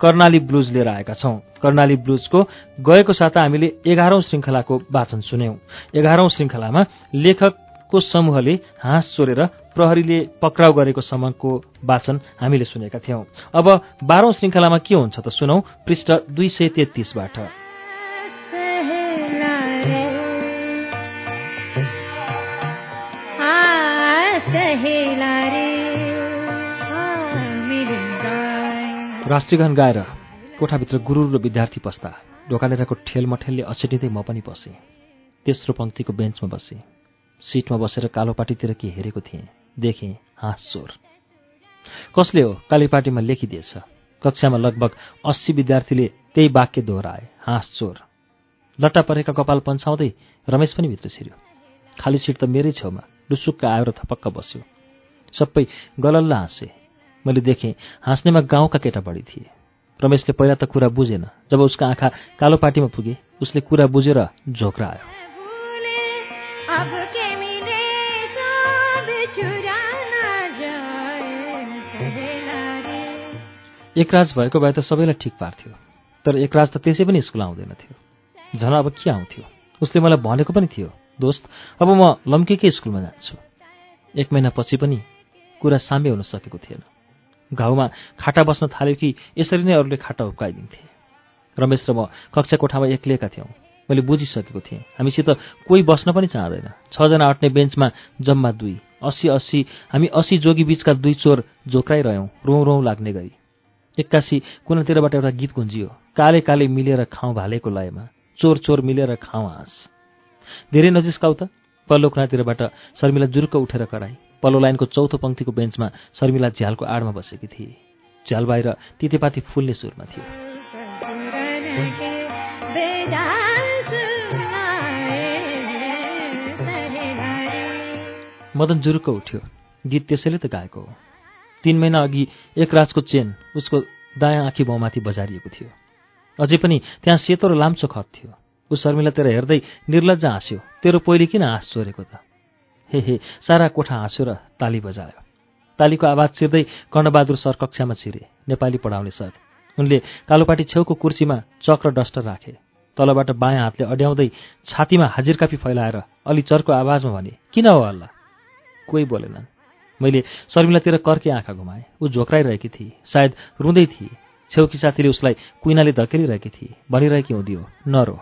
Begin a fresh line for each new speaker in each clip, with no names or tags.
Karnali blues लिएर आएका छौं। कर्णाली ब्लुजको गएको साता हामीले एघारौं श्रृङ्खलाको वाचन सुन्यौं। एघारौं श्रृङ्खलामा लेखकको समूहले हाँस चोरेर प्रहरीले पक्राउ गरेको समयको वाचन हामीले सुनेका थियौं। अब बाह्रौं श्रृङ्खलामा के हुन्छ त सुनौ पृष्ठ दुई सय तेत्तीसबाट। राष्ट्रियगान गाएर कोठाभित्र गुरु र विद्यार्थी पस्दा ढोकानेराको ठेलमठेलले अछेटिँदै म पनि बसेँ तेस्रो पङ्क्तिको बेन्चमा बसेँ। सिटमा बसेर कालोपाटीतिर के हेरेको थिएँ देखेँ हाँस चोर कसले हो कालीपाटीमा लेखिदिएछ? कक्षामा लगभग अस्सी विद्यार्थीले त्यही वाक्य दोहोऱ्याए हाँस चोर लट्टा परेका कपाल पन्छाउँदै रमेश पनि भित्र छिर्यो। खाली सिट त मेरै छेउमा डुसुक्क आयो र थपक्क बस्यो। सबै गलल्ला हाँसे। मैले देखेँ हाँस्नेमा गाउँका केटा बढी थिए। रमेशले पहिला त कुरा बुझेन। जब उसका आँखा कालो पाटीमा पुगे उसले कुरा बुझेर झोक्रा आयो। एकराज भएको भए त सबैलाई ठिक पार्थ्यो तर एकराज त त्यसै पनि स्कुल आउँदैन थियो झन अब के आउँथ्यो? उसले मलाई भनेको पनि थियो दोस्त अब म लम्केकै स्कुलमा जान्छु। एक महिनापछि पनि कुरा साम्य हुन सकेको थिएन। घाउमा खाटा बस्न थाल्यो कि यसरी नै अरूले खाटा उक्काइदिन्थे रमेश र म कक्षा कोठामा एक्लिएका थियौँ। मैले बुझिसकेको थिएँ हामीसित कोही बस्न पनि चाहँदैन। छजना अट्ने बेन्चमा जम्मा दुई अस्सी अस्सी हामी अस्सी जोगी बीचका दुई चोर जोक्राइरह्यौँ रौँ रौँ लाग्ने गरी। एक्कासी कुनातिरबाट एउटा गीत गुन्जियो काले काले मिलेर खाउँ भालेको लयमा चोर चोर मिलेर खाउँ हाँस। धेरै नजिस्काउ त? पल्लो कुनातिरबाट शर्मिला जुरुक्क उठेर कराई। पल्लो लाइनको चौथो पङ्क्तिको बेन्चमा शर्मिला झ्यालको आडमा बसेकी थिए। झ्याल बाहिर तितेपाती फुल्ने सुरमा थियो। मदन जुरुक्क उठ्यो। गीत त्यसैले त गाएको हो। तीन महिना अघि एक राजको चेन उसको दायाँ आँखी बाउमाथि बजारिएको थियो। अझै पनि त्यहाँ सेतो र लाम्चो खत थियो। ऊ शर्मिलातिर हेर्दै निर्लज हाँस्यो। तेरो पहिले किन हाँस चोरेको त? हे हे सारा कोठा हाँस्यो र ताली बजायो। तालीको आवाज चिर्दै कर्णबहादुर सर कक्षामा छिरे। नेपाली पढाउने सर। उनले कालोपाटी छेउको कुर्सीमा चक र डस्टर राखे। तलबाट बायाँ हातले अड्याउँदै छातीमा हाजिरकापी फैलाएर अलि चर्को आवाजमा भने किन हो हल्ला? कोही बोलेनन्। मैले शर्मिलातिर कर्के आँखा घुमाएँ। ऊ झोक्राइरहेकी थिए सायद रुँदै थिए छेउकी साथीले उसलाई कुइनाले धकेलिरहेकी थिए भनिरहेकी हुँदियो नरो।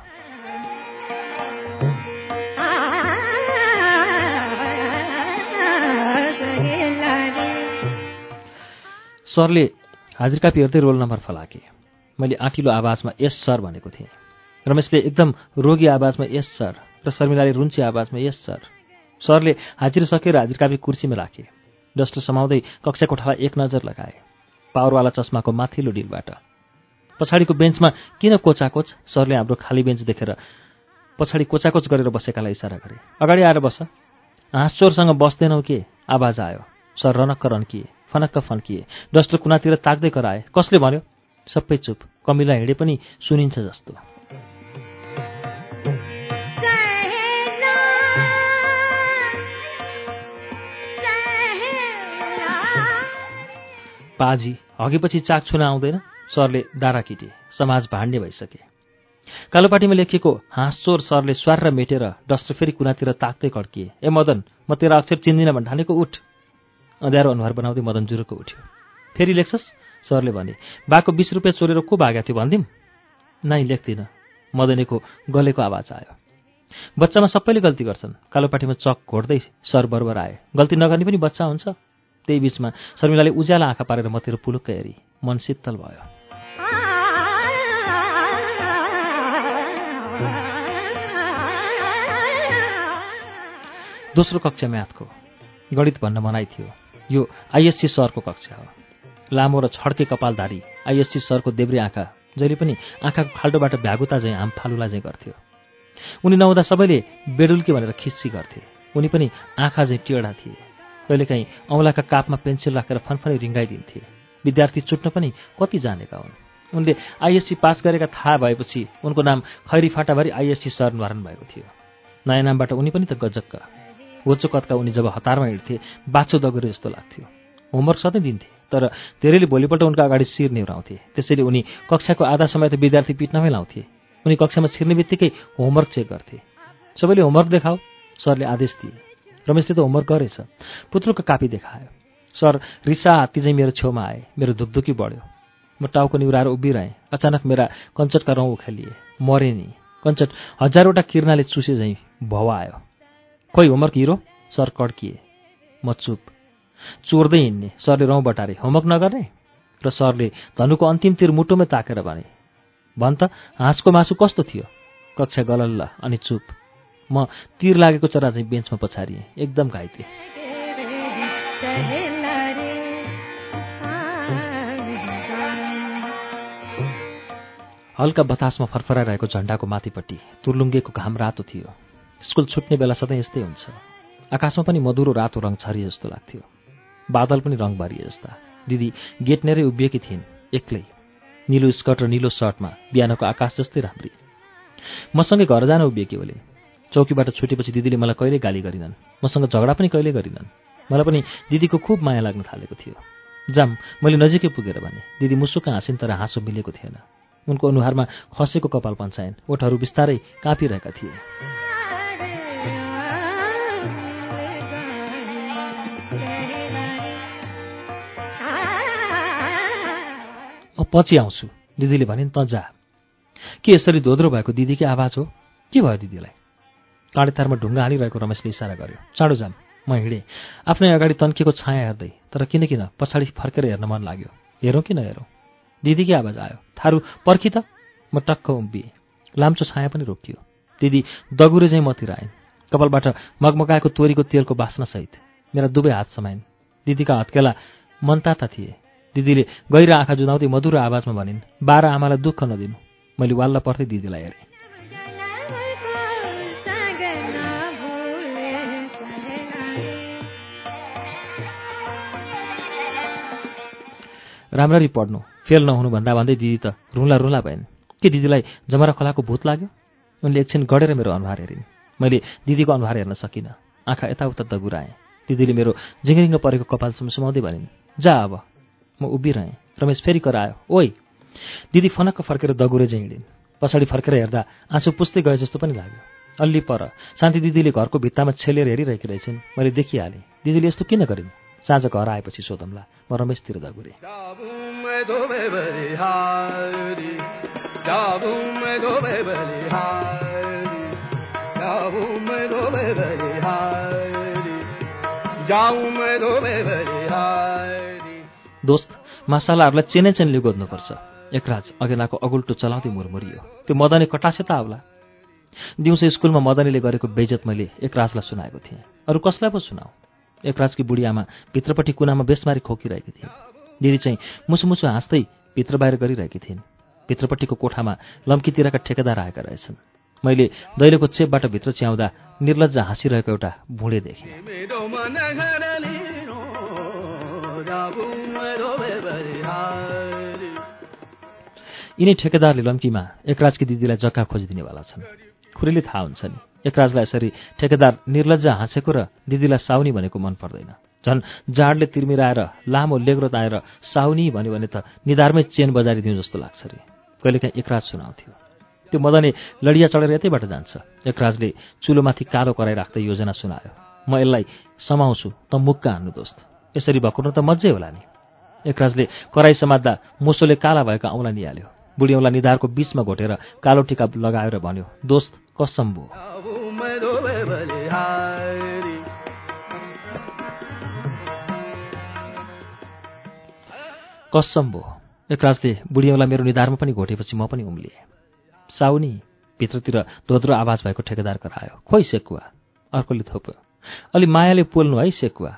सरले हाजिरकापी हेर्दै रोल नम्बर फलाके। मैले आँटिलो आवाजमा यस सर भनेको थिएँ। रमेशले एकदम रोगी आवाजमा यस सर र शर्मिलाले रुन्ची आवाजमा यस सर। सरले हाजिर सकेर हाजिरकापी कुर्सीमा राखे डस्टर समाउँदै कक्षा कोठालाई एक नजर लगाए। पावरवाला चस्माको माथिल्लो डिलबाट। पछाडिको बेन्चमा किन कोचाकोच? सरले हाम्रो खाली बेन्च देखेर पछाडि कोचाकोच गरेर बसेकालाई इसारा गरे। अगाडि आएर बस। हाँसचोरसँग बस्दैनौ के? आवाज आयो। सर रनक्क रन्किए फनक्क फन्किए डस्टर कुनातिर ताक्दै कराए कसले भन्यो? सबै चुप। कमिला हिँडे पनि सुनिन्छ जस्तो। पाजी हगेपछि चाक छुन आउँदैन? सरले दारा किटे। समाज भाण्डे भइसके। कालोपाटीमा लेखिएको हाँसचोर सरले स्वार मेटेर डस्टर फेरि कुनातिर ताक्दै कड्किए ए मदन म तेरा अक्षर चिन्दिनँ भन्ठानेको उठ अँध्यारो अनुहार बनाउँदै मदन जुरुको उठ्यो। फेरि लेख्छस् सरले भने। बाको बिस रुपियाँ चोरेर को भागेको थियो भनिदिउँ नाइ लेख्दिनँ मदनेको गलेको आवाज आयो। बच्चामा सबैले गल्ती गर्छन् कालोपाटीमा चक घोड्दै सर बरबर आए। गल्ती नगर्ने पनि बच्चा हुन्छ त्यही बिचमा शर्मिलाले उज्यालो आँखा पारेर मतिर पुलुक्क हेरी। मन शीतल भयो। दोस्रो कक्षा म्याथको। गणित भन्न मनाइ थियो। यो आइएससी सरको कक्षा हो। लामो र छड्के कपालधारी आइएससी सरको देब्रे आँखा जहिले पनि आँखाको खाल्टोबाट भ्यागुता चाहिँ आम फालुला चाहिँ गर्थ्यो। उनी नहुँदा सबैले बेडुल्के भनेर खिस्सी गर्थे। उनी पनि आँखा चाहिँ टेढा थिए। कहिलेकाहीँ औँलाका कापमा पेन्सिल राखेर फनफनै रिङ्गाइदिन्थे विद्यार्थी चुट्न पनि कति जानेका हुन्। उनले आइएससी पास गरेका थाहा भएपछि उनको नाम खैरी फाटाभरि आइएससी निर्धारण भएको थियो। नयाँ नामबाट उनी पनि त गजक्क। होचो कतका उनी जब हतारमा हिँड्थे बाछो दगुरे जस्तो लाग्थ्यो। होमवर्क सधैँ दिन्थे तर धेरैले भोलिपल्ट उनका अगाडि शिर नेउराउँथे त्यसैले उनी कक्षाको आधा समय त विद्यार्थी पिट्नमै लाउँथे। उनी कक्षामा छिर्ने बित्तिकै होमवर्क चेक गर्थे। सबैले होमवर्क देखाऊ सरले आदेश दिए। रमेशले त होमवर्क गरेछ। पुत्रुको कापी देखायो। सर रिसा हात्ती मेरो छेउमा आए। मेरो धुकधुकी बढ्यो। म टाउको निहुराएर उभिरहेँ। अचानक मेरा कञ्चटका रौँ उखेलिए। मरे नि। कञ्चट हजारवटा किर्नाले चुसे झैँ भवा आयो खोइ होमवर्क हिरो? सर कड्किए। म चुप। चोर्दै हिँड्ने। सरले रौँ बटारे। होमवर्क नगर्ने? र सरले धनुको अन्तिम तिर मुटुमै ताकेर भने भन् त हाँसको मासु कस्तो थियो? कक्षा गलल्ल अनि चुप। म तिर लागेको चरा चाहिँ बेन्चमा पछारिएँ। एकदम घाइते। हल्का बतासमा फरफराइरहेको झन्डाको माथिपट्टि तुर्लुङ्गेको घाम रातो थियो। स्कुल छुट्ने बेला सधैँ यस्तै हुन्छ। आकाशमा पनि मधुरो रातो रङ छरिए जस्तो लाग्थ्यो। बादल पनि रङ भरिए जस्ता। दिदी गेट नेरै उभिएकी थिइन् एक्लै। निलो स्कर्ट र निलो सर्टमा बिहानको आकाश जस्तै राम्री। मसँगै घर जान उभिएकी ओले। चौकीबाट छुटेपछि दिदीले मलाई कहिले गाली गरिनन्। मसँग झगडा पनि कहिले गरिनन्। मलाई पनि दिदीको खुब माया लाग्न थालेको थियो। जाम मैले नजिकै पुगेर भने दिदी मुसुक हाँसिन् तर हाँसो मिलेको थिएन। उनको अनुहारमा खसेको कपाल पन्छाइन्। ओठहरू बिस्तारै काँपिरहेका थिए। पछि आउँछु। दिदीले भनिन् त जा। के यसरी धोद्रो भएको दिदीकै आवाज हो? के भयो दिदीलाई? काँडेतारमा ढुङ्गा हालिरहेको रमेशले इसारा गर्यो। चाँडो जाम म हिँडेँ। आफ्नै अगाडि तन्किएको छाया हेर्दै तर किन किन पछाडि फर्केर हेर्न मन लाग्यो। हेरौँ कि नहेरौँ दिदीकै आवाज आयो। थारू पर्खी त? म टक्क उम्बिएँ। लाम्चो छाया पनि रोकियो। दिदी दगुरे चाहिँ मतिर आइन्। कपालबाट मगमगाएको तोरीको तेलको बास्नासहित मेरा दुवै हात समाइन्। दिदीका हत्केला मनताता थिए। दिदीले गहिरो आँखा जुदाउँदै मधुरो आवाजमा भनिन् बाह्र आमालाई दुःख नदिनु। मैले वाल्ला पर्थेँ दिदीलाई हेरेँ। राम्ररी पढ्नु। फेल नहुनु भन्दा दिदी त रुला रुला भइन्। के दिदीलाई जमरा खोलाको भूत लाग्यो? उनले एकछिन गढेर मेरो अनुहार हेरिन्। मैले दिदीको अनुहार हेर्न सकिनँ। आँखा यताउता दगुराएँ। दिदीले मेरो झिङ्गिङ्ग परेको कपाल सुमसुमाउँदै भनिन् जा अब। म उभिरहेँ। रमेश फेरि करायो ओइ दिदी फनक्क फर्केर दगुरे चाहिँ हिँडिन् पछाडि फर्केर हेर्दा आँसु पुस्दै गए जस्तो पनि लाग्यो। अल्ली पर शान्ति दिदीले घरको भित्तामा छेलेर हेरिरहेकी रहेछन्। मैले देखिहालेँ। दिदीले यस्तो किन गरिन्? साँझ घर आएपछि सोधौँला म रमेशतिर दगुरे। दोस्त मासालाहरूलाई चेने चेनले गोद्नुपर्छ एकराज अघेनाको अगुल्टो चलाउँदै मुरमुरियो त्यो मदनी कटासे त आउला दिउँसो स्कुलमा मदनीले गरेको बेजत मैले एकराजलाई सुनाएको थिएँ अरू कसलाई पो सुनाऊ एकराजकी बुढी आमा भित्रपट्टि कुनामा बेसमारी खोकिरहेकी थिइन् दिदी चाहिँ मुसु मुसु हाँस्दै भित्र बाहिर गरिरहेकी थिइन् भित्रपट्टिको कोठामा लम्कीतिरका ठेकेदार आएका रहेछन् मैले दैलोको चेपबाट भित्र च्याउँदा निर्लज हाँसिरहेको एउटा भुँडे देखेँ यिनै ठेकेदारले लम्कीमा एकराजकी दिदीलाई जग्गा खोजिदिनेवाला छन्। खुरीले थाहा हुन्छ नि एकराजलाई यसरी ठेकेदार निर्लज हाँसेको र दिदीलाई साउनी भनेको मन पर्दैन। झन् जाडले तिर्मिराएर लामो लेग्रो ताएर साउनी भन्यो भने त निधारमै चेन बजारिदिउँ जस्तो लाग्छ अरे कहिलेकाहीँ एकराज सुनाउँथ्यो। त्यो मदने लडिया चढेर यतैबाट जान्छ। एकराजले चुलोमाथि कालो कराइराख्दै योजना सुनायो। म यसलाई समाउँछु त मुक्का हान्नु दोस्त। यसरी भकुर्नु त मजै होला नि। एकराजले कराई समात्दा मुसोले काला भएका औँला निहाल्यो। बुढी औँला निधारको बिचमा घोटेर कालो टिका लगाएर भन्यो दोस्त कसम भो। कसम भो। एकराजले बुढी औँला मेरो निधारमा पनि घोटेपछि म पनि उम्लिएँ। साउनी भित्रतिर धोद्रो आवाज भएको ठेकेदार करायो खोइ सेकुवा अर्कोले थोप्यो। अलि मायाले पोल्नु है सेकुवा।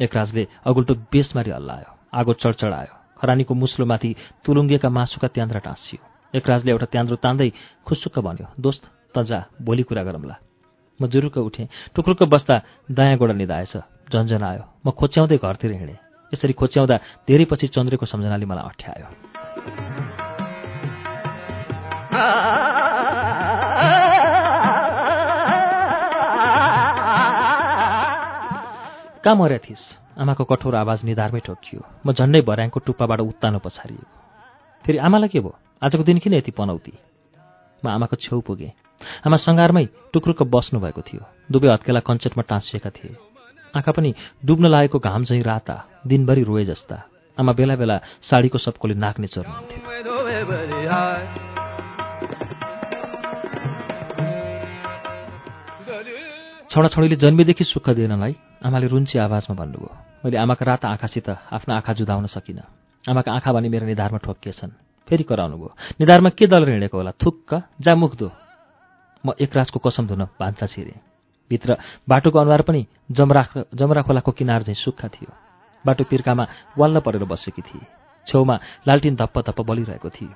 एकराजले अगुल्टो बेसमारी हल्लायो। आगो चढचढायो। खरानीको मुस्लोमाथि तुलुङ्गिएका मासुका त्यान्द्रा टाँसियो। एकराजले एउटा त्यान्द्रो तान्दै खुसुक्क भन्यो दोस्त त जा भोलि कुरा गरौँला। म जुरुक्क उठेँ। टुक्रुक्क बस्दा दायाँ गोडा निधाएछ। झन्झन आयो म खोच्याउँदै घरतिर हिँडेँ। यसरी खोच्याउँदा धेरै पछि चन्द्रेको सम्झनाले मलाई अठ्यायो। कहाँ मर्या थिइस् आमाको कठोर आवाज निधारमै ठोकियो म झन्डै भर्याङको टुप्पाबाट उत्तानो पछारिएको फेरि आमालाई के भयो? आजको दिन किन यति पनौती? म आमाको छेउ पुगेँ। आमा सङ्घारमै टुक्रुक्क बस्नुभएको थियो। दुवै हत्केला कञ्चटमा टाँसिएका थिए। आँखा पनि डुब्न लागेको घाम झैँ राता दिनभरि रोए जस्ता आमा बेला बेला साडीको सबकोले नाक्ने चर्नुहुन्थ्यो छोराछोरीले जन्मेदेखि सुख दिएनलाई आमाले रुन्ची आवाजमा भन्नुभयो। मैले आमाका रात आँखासित आफ्ना आँखा जुदाउन सकिनँ। आमाका आँखा भने मेरो निधारमा ठोकिएछन् फेरि कराउनु भयो निधारमा के दल हिँडेको होला? थुक्क जा मुख म एकराजको कसम धुन भान्सा छिरेँ। भित्र बाटोको अनुहार पनि जमरा जमरा खोलाको किनार झैँ सुक्खा थियो। बाटो पिर्कामा वाल्ल परेर बसेकी थिए। छेउमा लालटिन धप्प धप्प बलिरहेको थियो।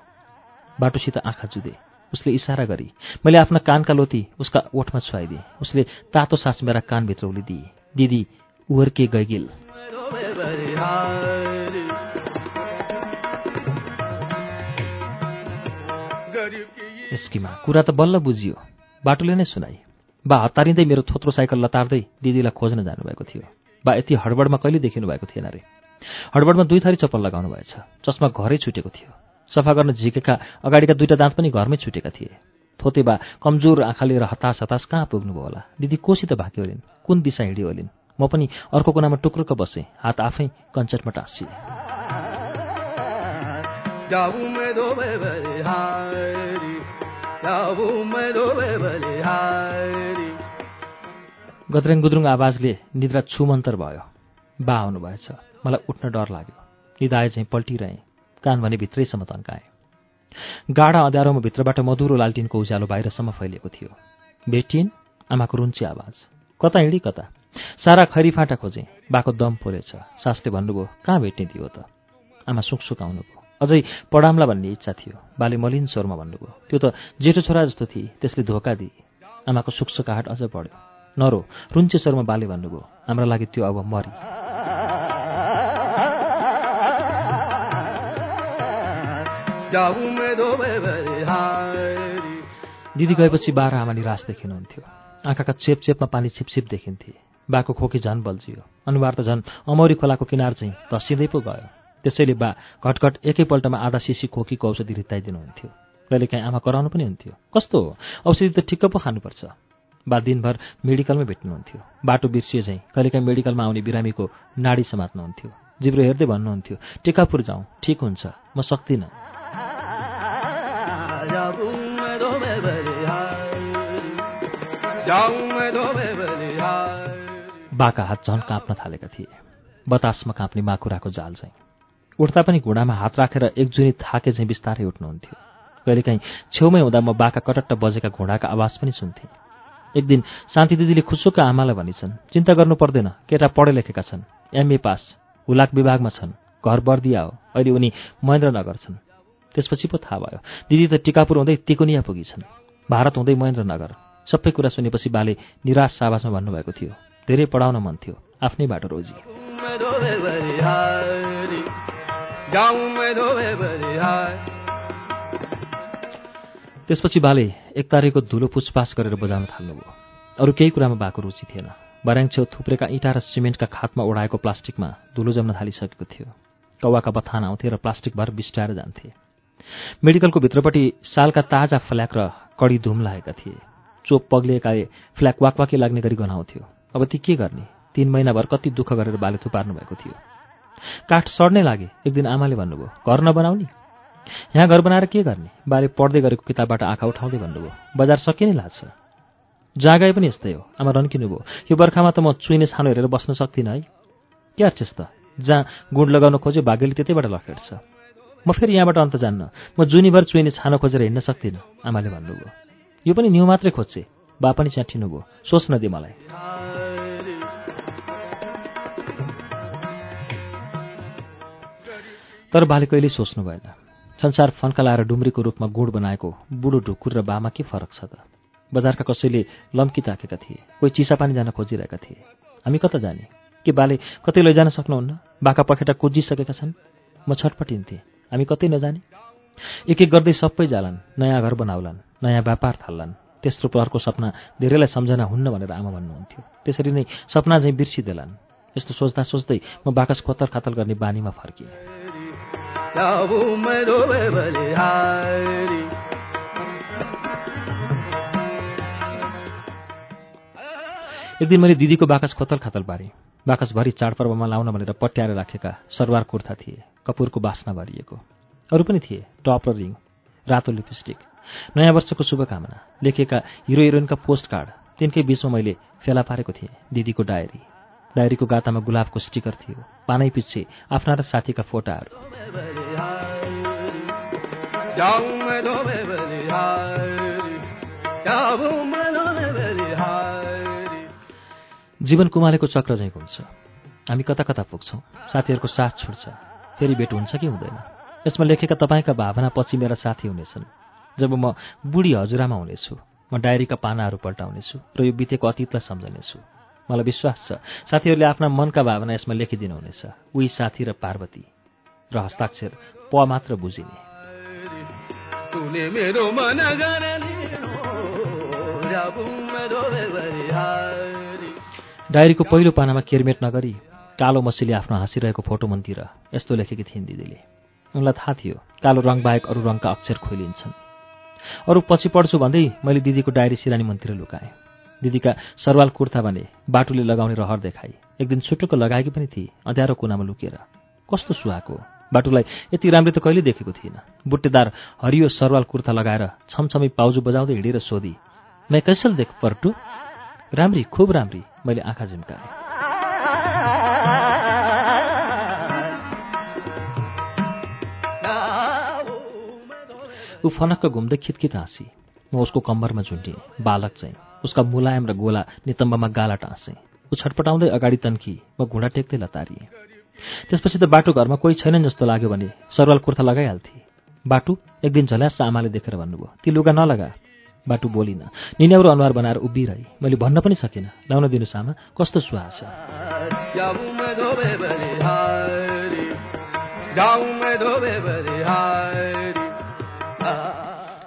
बाटोसित आँखा जुधे उसले इसारा गरी मैले आफ्ना कानका लोती उसका ओठमा छुवाइदिएँ उसले तातो सास मेरा कानभित्र उलिदिए। दिदी उर्के गैगिल? एस्किमा कुरा त बल्ल बुझियो। बाटोले नै सुनाई बा हतारिँदै मेरो थोत्रो साइकल लतार्दै दिदीलाई खोज्न जानुभएको थियो। बा यति हडबडमा कहिले देखिनु भएको थिएन रे? हडबडमा दुई थरी चप्पल लगाउनु भएछ चस्मा घरै छुटेको थियो। सफा गर्न झिकेका अगाडिका दुईटा दाँत पनि घरमै छुटेका थिए। थोते बा कमजोर आँखा लिएर हतास हतास कहाँ पुग्नुभयो होला? दिदी कोसित भाग्यो होलिन् कुन दिशा हिँड्यो होलिन् म पनि अर्को कुनामा टुक्रुक्क बसेँ। हात आफै कञ्चटमा टाँसिए। गद्रेङ गुद्रुङ आवाजले निद्रा छुमन्तर भयो। बा आउनुभएछ। मलाई उठ्न डर लाग्यो। निदाए चाहिँ पल्टिरहेँ। कान भने भित्रैसम्म तन्काएँ। गाढा अँध्यारोमा भित्रबाट मधुरो लालटिनको उज्यालो बाहिरसम्म फैलिएको थियो। भेटिन् आमाको रुन्ची आवाज। कता हिँडी कता? सारा खैरी फाँटा खोजेँ। बाको दम फोरेछ। सासले भन्नुभयो कहाँ भेट्ने थियो त? आमा सुकसुक आउनुभयो अझै पढाम्ला भन्ने इच्छा थियो। बाले मलिन स्वरमा भन्नुभयो त्यो त जेठो छोरा जस्तो थिए। त्यसले धोका दिए। आमाको सुकसुकाहाट अझ बढ्यो। नरो रुन्चे स्वरमा बाले भन्नुभयो हाम्रो लागि त्यो अब मरि। दिदी गएपछि बाह्र आमा निराश देखिनुहुन्थ्यो। आँखाका चेप चेपमा पानी छिपछिप देखिन्थे। बाको खोकी झन् बल्झियो। अनुहार त झन् अमौरी खोलाको किनार चाहिँ धसिँदै पो गयो। त्यसैले बा घटघट एकैपल्टमा आधा सिसी खोकीको औषधि रित्ताइदिनुहुन्थ्यो। कहिलेकाहीँ आमा कराउनु पनि हुन्थ्यो। कस्तो औषधि त ठिक्क पो खानुपर्छ। बा दिनभर मेडिकलमै भेट्नुहुन्थ्यो। बाटो बिर्सिए चाहिँ कहिलेकाहीँ मेडिकलमा आउने बिरामीको नाडी समात्नुहुन्थ्यो। जिब्रो हेर्दै भन्नुहुन्थ्यो टेकापुर जाउँ। ठिक हुन्छ। म सक्दिनँ। बाका हात झन् काँप्न थालेका थिए। बतासमा काँप्ने माकुराको जाल चाहिँ उठ्दा पनि घुँडामा हात राखेर एकजुनी थाके चाहिँ बिस्तारै उठ्नुहुन्थ्यो। कहिलेकाहीँ छेउमै हुँदा म बाका कटट्ट बजेका घुँडाका आवाज पनि सुन्थेँ। एक दिन शान्ति दिदीले खुसुक्क आमालाई भनिछन् चिन्ता गर्नु पर्दैन केटा पढे लेखेका छन्। एमए पास हुलाक विभागमा छन्। घर बर्दिया हो। अहिले उनी महेन्द्रनगर छन्। त्यसपछि पो थाहा भयो। दिदी त टिकापुर हुँदै तिकुनिया पुगिछन्। भारत हुँदै महेन्द्रनगर। सबै कुरा सुनेपछि बाले निराश साबासमा भन्नुभएको थियो। धेरै पढाउन मन थियो। आफ्नै बाटो रोजी। त्यसपछि बाले एक तारेको धुलो पुछपाछ गरेर बजाउन थाल्नुभयो। अरू केही कुरामा भएको रुचि थिएन। बर्याङ छेउ थुप्रेका इँटा र सिमेन्टका खातमा ओढाएको प्लास्टिकमा धुलो जम्न थालिसकेको थियो। कौवाका बथान आउँथे र प्लास्टिक भर बिस्टाएर जान्थे। मेडिकलको भित्रपट्टि सालका ताजा फ्ल्याक र कडी धुम लागेका थिए। चोप पग्लिएकाले फ्ल्याक वाकवाकी लाग्ने गरी गनाउँथ्यो। अब ती के गर्ने? तीन महिनाभर कति दुःख गरेर बाले थुपार्नु भएको थियो। काठ सड्नै लागे एक दिन आमाले भन्नुभयो घर नबनाउने? यहाँ घर बनाएर के गर्ने? बाले पढ्दै गरेको किताबबाट आँखा उठाउँदै भन्नुभयो बजार सकि नै लाग्छ जहाँ गए पनि यस्तै हो। आमा रन्किनुभयो यो बर्खामा त म चुइने छानो हेरेर बस्न सक्दिनँ है। के अर्चेस् त जहाँ गुड लगाउन खोज्यो भाग्यले त्यतैबाट लखेट्छ। म फेरि यहाँबाट अन्त जान्न। म जुनीभर चुइने छानो खोजेर हिँड्न सक्दिनँ आमाले भन्नुभयो। यो पनि न्यु मात्रै खोज्छे। बा पनि च्याठिनुभयो सोच्न दे मलाई। तर बाले कहिल्यै सोच्नु भएन। संसार फन्का डुम्रीको रूपमा गुड बनाएको बुढो ढुकुर र बामा के फरक छ त? बजारका कसैले लम्की ताकेका थिए कोही चिसापानी जान खोजिरहेका थिए। हामी कता जाने? के बाले कतै लैजान सक्नुहुन्न? बाका पखेटा कुजिसकेका छन्? म छटपटिन्थेँ। हामी कतै नजाने? एक एक गर्दै सबै जालान् नयाँ घर बनाउलान् नयाँ व्यापार थाल्लान्। तेस्रो प्रहरको सपना धेरैलाई सम्झना हुन्न भनेर आमा भन्नुहुन्थ्यो। त्यसरी नै सपना झैँ बिर्सिदेलान्। यस्तो सोच्दा सोच्दै म बाकस खोतर खातल गर्ने बानीमा फर्किएँ। एक दिन मैले दिदीको बाकस खोतल खातल पारेँ। बाकसभरि चाडपर्वमा लाउन भनेर पट्याएर राखेका सरवार कुर्ता थिए कपुरको बास्ना भरिएको। अरू पनि थिए टप र रिङ रातो लिपस्टिक। नयाँ वर्षको शुभकामना लेखेका हिरो हिरोइनका पोस्ट कार्ड तिनकै बिचमा मैले फेला पारेको थिएँ दिदीको डायरी। डायरीको गातामा गुलाबको स्टिकर थियो पानै पछि आफ्ना र साथीका फोटाहरू। जीवन कुमालेको चक्र झैँ घुम्छ हामी कता कता पुग्छौँ। साथीहरूको साथ छुट्छ फेरि भेट हुन्छ कि हुँदैन। यसमा लेखेका तपाईँका भावना पछि मेरा साथी हुनेछन्। जब म बुढी हजुरामा हुनेछु म डायरीका पानाहरू पल्टाउनेछु र यो बितेको अतीतलाई सम्झनेछु। मलाई विश्वास छ साथीहरूले आफ्ना मनका भावना यसमा लेखिदिनुहुनेछ। उही साथी र पार्वती र हस्ताक्षर प मात्र बुझिने। डायरीको पहिलो पानामा केरमेट नगरी कालो मसीले आफ्नो हाँसिरहेको फोटो मनतिर यस्तो लेखेकी थिइन् दिदीले। उनलाई थाहा थियो कालो रङ बाहेक अरू रङका अक्षर खोलिन्छन् अरू पछि पढ्छु भन्दै मैले दिदीको डायरी सिरानी मन्तिर लुकाएँ। दिदीका सरवाल कुर्ता भने बाटुले लगाउने रहर देखाई। एक दिन छुटुक्क लगाएकी पनि थिए अँध्यारो कुनामा लुकेर। कस्तो सुहाएको? बाटुलाई यति राम्रै त कहिले देखेको थिइनँ। बुट्टेदार हरियो सरवाल कुर्ता लगाएर छमछमी पाउजु बजाउँदै हिँडेर सोधी मै कैसल देख पर्टु? राम्री खुब राम्री। मैले आँखा झिम्काएँ। ऊ फनक्क घुम्दै खितखित हाँसी। म उसको कम्बरमा झुन्टिएँ बालक चाहिँ। उसका मुलायम र गोला नितम्बमा गाला टाँसेँ। ऊ छटपटाउँदै अगाडि तन्की म घुँडा टेक्दै लतारिएँ। त्यसपछि त बाटो घरमा कोही छैनन् जस्तो लाग्यो भने सरवाल कुर्ता लगाइहाल्थे। बाटु एक दिन झल्यास आमाले देखेर भन्नुभयो ती लुगा नलगा। बाटु बोलिन। निन्याउरो अनुहार बनाएर उभिरहे। मैले भन्न पनि सकिनँ। लाउन दिनुहोस् आमा कस्तो सुहा छ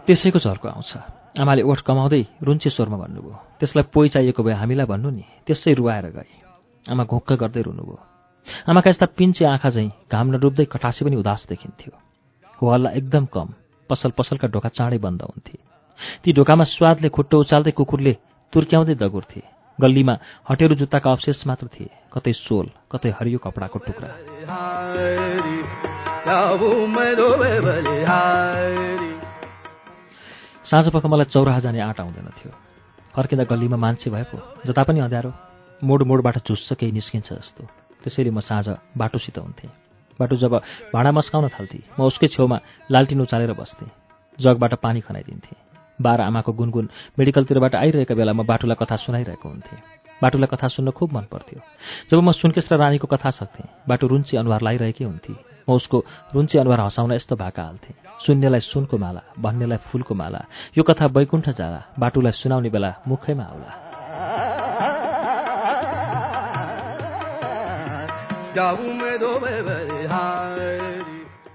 त्यसैको झर्को आउँछ। आमाले ओठ कमाउँदै रुन्चे स्वरमा भन्नुभयो त्यसलाई पोइ चाहिएको भए हामीलाई भन्नु नि। त्यसै रुवाएर गए। आमा घोक्क गर्दै रुनुभयो। आमाका यस्ता पिन्चे आँखा झैँ घाम नडुब्दै कटासे पनि उदास देखिन्थ्यो। हो हल्ला एकदम कम। पसल पसलका ढोका चाँडै बन्द हुन्थे। ती ढोकामा स्वादले खुट्टो उचाल्दै कुकुरले तुर्क्याउँदै दगुर्थे गल्लीमा हटेरु जुत्ताका अवशेष मात्र थिए। कतै सोल कतै हरियो कपडाको टुक्रा। साँझ पख मलाई चौराहा जाने आँट आउँदैन थियो। फर्किँदा गल्लीमा मान्छे भए पो जता पनि अँध्यारो मोड मोडबाट झुस्छ केही निस्किन्छ जस्तो। त्यसैले म साँझ बाटोसित हुन्थेँ। बाटो जब भाँडा मस्काउन थाल्थेँ म उसकै छेउमा लालटिन उचालेर बस्थेँ। जगबाट पानी खनाइदिन्थेँ। बाह्र आमाको गुनगुन। मेडिकलतिरबाट आइरहेका बेला म बाटुलाई कथा सुनाइरहेको हुन्थेँ। बाटुलाई कथा सुन्न खुब मन पर्थ्यो। जब म सुनकेश र रानीको कथा सक्थेँ बाटो रुन्ची अनुहार लाइरहेकै हुन्थे। म उसको रुन्ची अनुहार हँसाउन यस्तो भाका हाल्थेँ। सुन्नेलाई सुनको माला भन्नेलाई फुलको माला यो कथा बैकुण्ठ जाला बाटुलाई सुनाउने बेला मुखैमा आउला।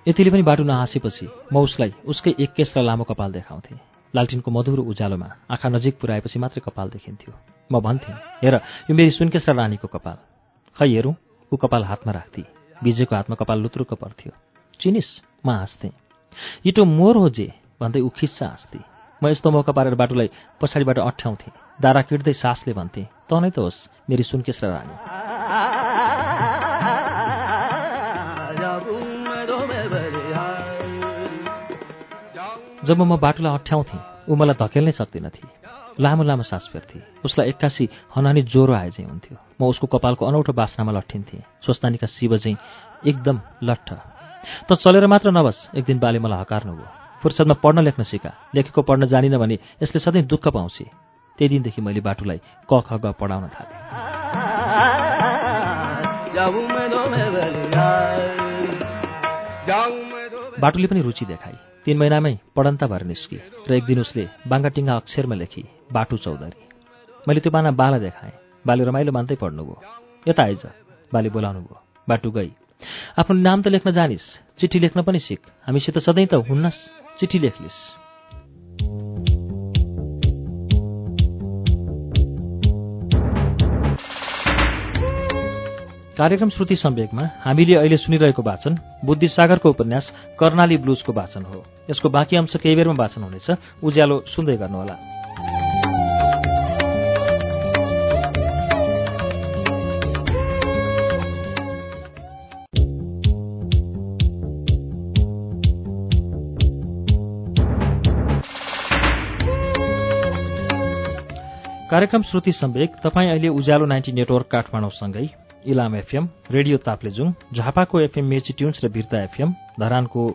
यतिले पनि बाटो नहाँसेपछि म उसलाई उसकै एक केस र लामो कपाल देखाउँथेँ। लालटिनको मधुरो उज्यालोमा आँखा नजिक पुऱ्याएपछि मात्रै कपाल देखिन्थ्यो। म भन्थेँ हेर यो मेरी सुनकेश र रानीको कपाल। खै हेरौँ ऊ कपाल हातमा राख्थे बिजेको हातमा कपाल लुत्रुक्क पर्थ्यो। चिनिस म हाँस्थेँ। इटो मोर हो जे भन्दै ऊ खिस्सा हाँस्थे म यस्तो मौका पारेर बाटोलाई पछाडिबाट अठ्याउँथेँ। दारा किट्दै सासले भन्थे त नै त होस् मेरी सुनकेश र रानी। जब म बाटोलाई अठ्याउँथेँ ऊ मलाई धकेल्नै सक्दिनथे लामो लामो सास फेर्थे। उसलाई एक्कासी हनानी ज्वरो आए चाहिँ हुन्थ्यो। म उसको कपालको अनौठो बास्नामा लट्ठिन्थेँ। स्वस्तानीका शिव चाहिँ एकदम लट्ठ। त चलेर मात्र नबस। एक दिन बाले मलाई हकार्नुभयो फुर्सदमा पढ्न लेख्न सिका। लेखेको पढ्न जानिन भने यसले सधैँ दुःख पाउँछ। त्यही दिनदेखि मैले बाटुलाई क ख ग पढाउन थालेँ। बाटुले पनि रुचि देखाई तीन महिनामै पढन्ता भएर निस्की र एक दिन उसले बाङ्गाटिङ्गा अक्षरमा लेखी बाटु चौधरी मैले त्यो बाना बाला देखाएँ। बाले रमाइलो मान्दै पढ्नुभयो। यता आइज बाले बोलाउनु भयो बाटु गई। आफ्नो नाम त लेख्न जानिस्। चिठी लेख्न पनि सिक। हामीसित सधैँ त हुन्नस्। चिठी लेख्लिस् कार्यक्रम श्रुति सम्वेकमा हामीले अहिले सुनिरहेको वाचन बुद्धिसागरको उपन्यास कर्णाली ब्लुजको वाचन हो। यसको बाँकी अंश केही बेरमा वाचन हुनेछ। उज्यालो सुन्दै गर्नुहोला। कार्यक्रम श्रुति सम्वेक तपाईँ अहिले उज्यालो नाइन्टी नेटवर्क काठमाडौँसँगै इलाम एफएम रेडियो ताप्लेजुङ झापाको एफएम मेची ट्युन्स र बिर्ता एफएम धरानको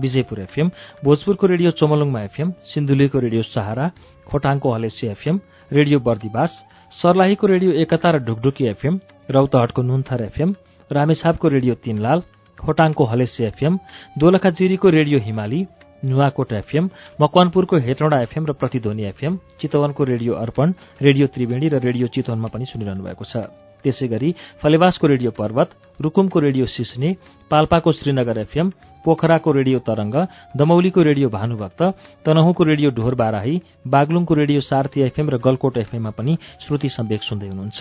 विजयपुर एफएम भोजपुरको रेडियो चोमलुङमा एफएम सिन्धुलीको रेडियो सहारा खोटाङको हलेसी एफएम रेडियो बर्दिवास सर्लाहीको रेडियो एकता र ढुकढुकी एफएम रौतहटको नुन्थर एफएम रामेछापको रेडियो तीनलाल खोटाङको हलेसी एफएम दोलखाजिरीको रेडियो हिमाली नुवाकोट एफएम मकवानपुरको हेटौँडा एफएम र प्रतिध्वनि एफएम चितवनको रेडियो अर्पण रेडियो त्रिवेणी र रेडियो चितवनमा पनि सुनिरहनु भएको छ। त्यसै गरी फलेवासको रेडियो पर्वत रुकुमको रेडियो सिस्ने पाल्पाको श्रीनगर एफएम पोखराको रेडियो तरंग दमौलीको रेडियो भानुभक्त तनहुको रेडियो ढोर बाराही बागलुङको रेडियो सार्थी एफएम र गलकोट एफएममा पनि श्रुति सम्वेक सुन्दै हुनुहुन्छ।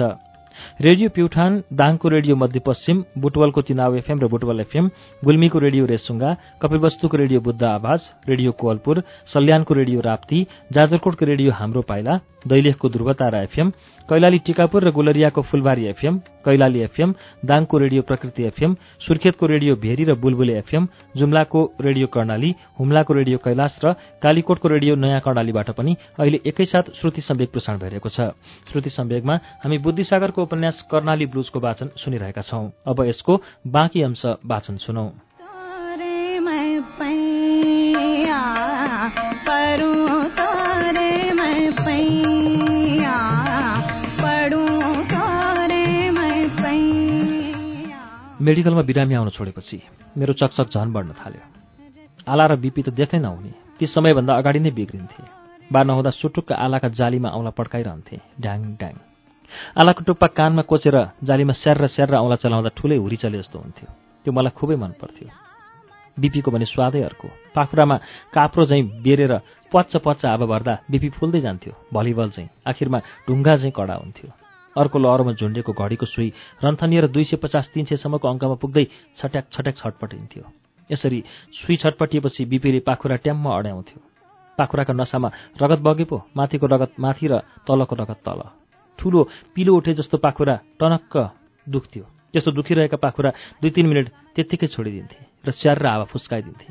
रेडियो प्युठान दाङको रेडियो मध्यपश्चिम बुटवलको चिनाव एफएम र बुटवल एफएम गुल्मीको रेडियो रेसुङ्गा कपिलवस्तुको रेडियो बुद्ध आवाज रेडियो कोवलपुर सल्यानको रेडियो राप्ती जाजरकोटको रेडियो हाम्रो पाइला दैलेखको ध्रुवतारा एफएम कैलाली टिकापुर र गुलरियाको फुलबारी एफएम कैलाली एफएम दाङको रेडियो प्रकृति एफएम सुर्खेतको रेडियो भेरी र बुलबुले एफएम जुम्लाको रेडियो कर्णाली हुम्लाको रेडियो कैलाश र कालीकोटको रेडियो नयाँ कर्णालीबाट पनि अहिले एकैसाथ श्रुति सम्वेक प्रसारण भइरहेको छ। श्रुति सम्वेकमा हामी बुद्धिसागरको उपन्यास कर्णाली ब्लुजको वाचन सुनिरहेका छौं। अब यसको बाँकी अंश वाचन सुनौ। मेडिकलमा बिरामी आउन छोडेपछि मेरो चकचक झन बढ्न थाल्यो। आला र बिपी त देख्नै नहुने ती समयभन्दा अगाडि नै बिग्रिन्थे। बा नहुँदा सुटुक्क आलाका जालीमा औँला पड्काइरहन्थे। ड्याङ ड्याङ आलाको टुप्पा कानमा कोचेर जालीमा स्याहार स्याहार औँला चलाउँदा ठुलै हुरी चले जस्तो हुन्थ्यो। त्यो मलाई खुबै मन पर्थ्यो बिपीको भने स्वादै अर्को। पाखुरामा काप्रो झैँ बेरेर पच्च पच्च आबा भर्दा बिपी फुल्दै जान्थ्यो। भलिबल चाहिँ आखिरमा ढुङ्गा चाहिँ कडा हुन्थ्यो। अर्को लहरमा झुन्डेको घडीको सुई रन्थनिएर दुई सय पचास तिन सयसम्मको अङ्कमा पुग्दै छट्याक छट्याक छटपटिन्थ्यो। यसरी सुई छटपटिएपछि बिपीले पाखुरा ट्याम्म अड्याउँथ्यो। पाखुराका नसामा रगत बगे पो माथिको रगत माथि र तलको रगत तल। ठुलो पिलो उठे जस्तो पाखुरा टनक्क दुख्थ्यो। त्यस्तो दुखिरहेका पाखुरा दुई तिन मिनट त्यत्तिकै छोडिदिन्थे र स्याहार र हावा फुस्काइदिन्थे।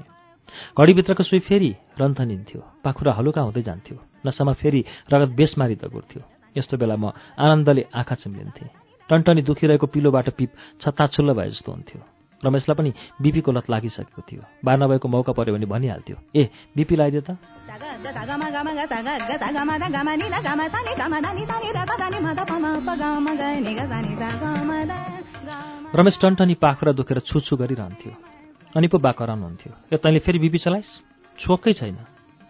घडीभित्रको सुई फेरि रन्थनिन्थ्यो। पाखुरा हलुका हुँदै जान्थ्यो। नसामा फेरि रगत बेसमारी दगुर्थ्यो। यस्तो बेला म आनन्दले आँखा चिम्लिन्थेँ। टन्टनी दुखिरहेको पिलोबाट पिप छत्ताछुल्ल भए जस्तो हुन्थ्यो। रमेशलाई पनि बिपीको लत लागिसकेको थियो। बार नभएको मौका पऱ्यो भने भनिहाल्थ्यो ए बिपी लगाइदियो त। रमेश टन्टनी पाखुरा दुखेर छुछु गरिरहन्थ्यो। अनि पो बा कराउनुहुन्थ्यो ए तैँले फेरि बिपी चलाइस्? छोकै छैन।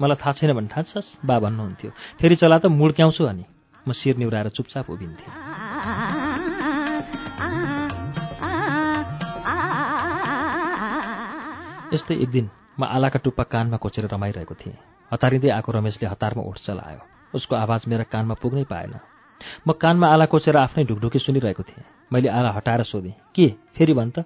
मलाई थाहा छैन भने ठान्छस् बा भन्नुहुन्थ्यो। फेरि चला त मुड्क्याउँछु अनि। म शिर निहुराएर चुपचाप उभिन्थेँ। यस्तै एक दिन म आलाका टुप्पा कानमा कोचेर रमाइरहेको थिएँ। हतारिँदै आएको रमेशले हतारमा उठ चलायो। उसको आवाज मेरा कानमा पुग्नै पाएन। म कानमा आला कोचेर आफ्नै ढुकढुकी सुनिरहेको थिएँ। मैले आला हटाएर सोधेँ के? फेरि भन् त?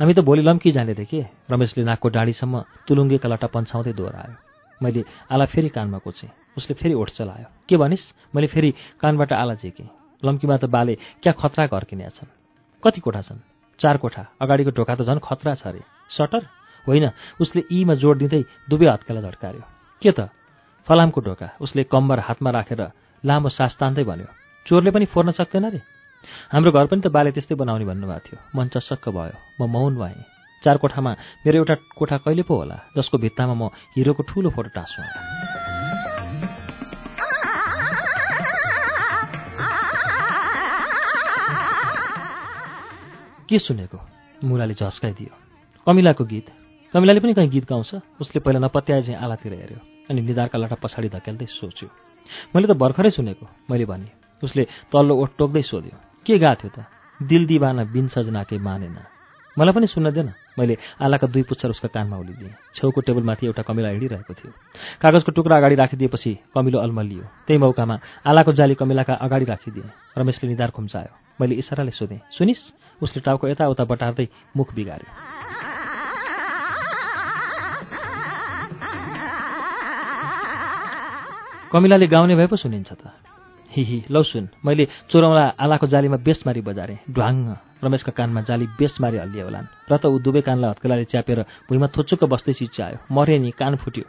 हामी त भोलि लम्की जाने थिएँ के? रमेशले नाकको डाँडीसम्म तुलुङ्गेका लट्टा पन्छाउँदै दोहोऱ्यायो। मैले आला फेरि कानमा कोचेँ। उसले फेरि ओठ चलायो। के भनिस्? मैले फेरि कानबाट आला झेकेँ। लम्कीमा त बाले क्या खतरा घर किनेका छन्? कति कोठा छन्? चार कोठा। अगाडिको ढोका त झन् खतरा छ अरे। सटर? होइन। उसले यीमा जोड दिँदै दुवै हत्केला झड्कायो के त? फलामको ढोका। उसले कम्बर हातमा राखेर लामो सास तान्दै भन्यो चोरले पनि फोर्न सक्दैन रे? हाम्रो घर पनि त बाले त्यस्तै बनाउने भन्नुभएको थियो। मन चसक्क भयो। म मौन भएँ। चार कोठामा मेरो एउटा कोठा कहिले पो होला जसको भित्तामा म हिरोको ठुलो फोटो टाँसु के सुनेको? मुलाले झस्काइदियो। कमिलाको गीत। कमिलाले पनि कहीँ गीत गाउँछ? उसले पहिला नपत्याए चाहिँ आलातिर हेऱ्यो अनि निधारका लटा पछाडि धकेल्दै सोच्यो। मैले त भर्खरै सुनेको मैले भने। उसले तल्लो ओठ टोक्दै सोध्यो के गा थियो त? दिल दिवाना बिन सजनाकै मानेन। मलाई पनि सुन्न दिएन मैले आलाका दुई पुच्छर उसका कानमा उलिदिएँ छेउको टेबलमाथि एउटा कमिला हिँडिरहेको थियो। कागजको टुक्रा अगाडि राखिदिएपछि कमिलो अल्मलियो त्यही मौकामा आलाको जाली कमिलाका अगाडि राखिदिएँ। रमेशले निधार खुम्चायो। मैले इसाराले सोधेँ सुनिस्? उसले टाउको यताउता बटार्दै मुख बिगार्यो। कमिलाले गाउने भए पो सुनिन्छ त। हिही लौ सुन। मैले चोरौँला आलाको जालीमा बेसमारी बजारेँ। ढ्वाङ्ग। रमेशका कानमा जाली बेसमारी हल्लिए होलान्। र त ऊ दुवै कानलाई हत्केलाले च्यापेर भुइँमा थुचुक्क बस्दै चिच्यायो मरे नि कान फुट्यो।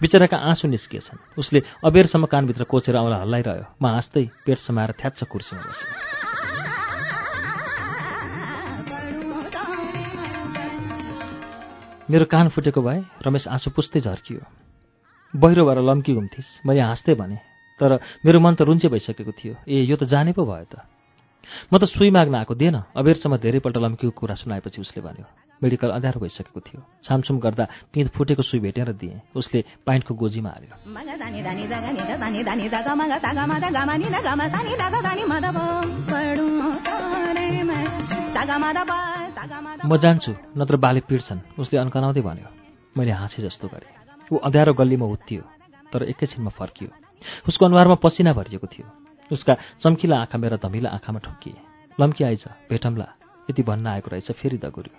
बिचराका आँसु निस्किएछन्। उसले अबेरसम्म कानभित्र कोचेर औँला हल्लाइरह्यो। म हाँस्दै पेट समाएर थ्याच्छ कुर्सीमा बसेँ मेरो कान फुटेको भए रमेश आँसु पुस्दै झर्कियो। बहिरो भएर लम्की घुम्थिस्। मैले हाँस्दै भने तर मेरो मन त रुन्चे भइसकेको थियो। ए यो त जाने पो भयो त। म त सुई माग्न आएको दिएन। अबेरसम्म धेरैपल्ट लम्कीको कुरा सुनाएपछि उसले भन्यो मेडिकल अँध्यारो भइसकेको थियो। छामछुम गर्दा पिँध फुटेको सुई भेटेर दिएँ। उसले पाइन्टको गोजीमा हाल्यो म। जान्छु नत्र बाले पिड्छन् उसले अन्कनाउँदै भन्यो। मैले हाँसे जस्तो गरेँ। ऊ अँध्यारो गल्लीमा उत्तियो तर एकैछिनमा फर्कियो। उसको अनुहारमा पसिना भरिएको थियो। उसका चम्किला आँखा मेरा धमिला आँखामा ठोकिए। लम्की आइज भेटम्ला यति भन्न आएको रहेछ फेरि दगुर्यो।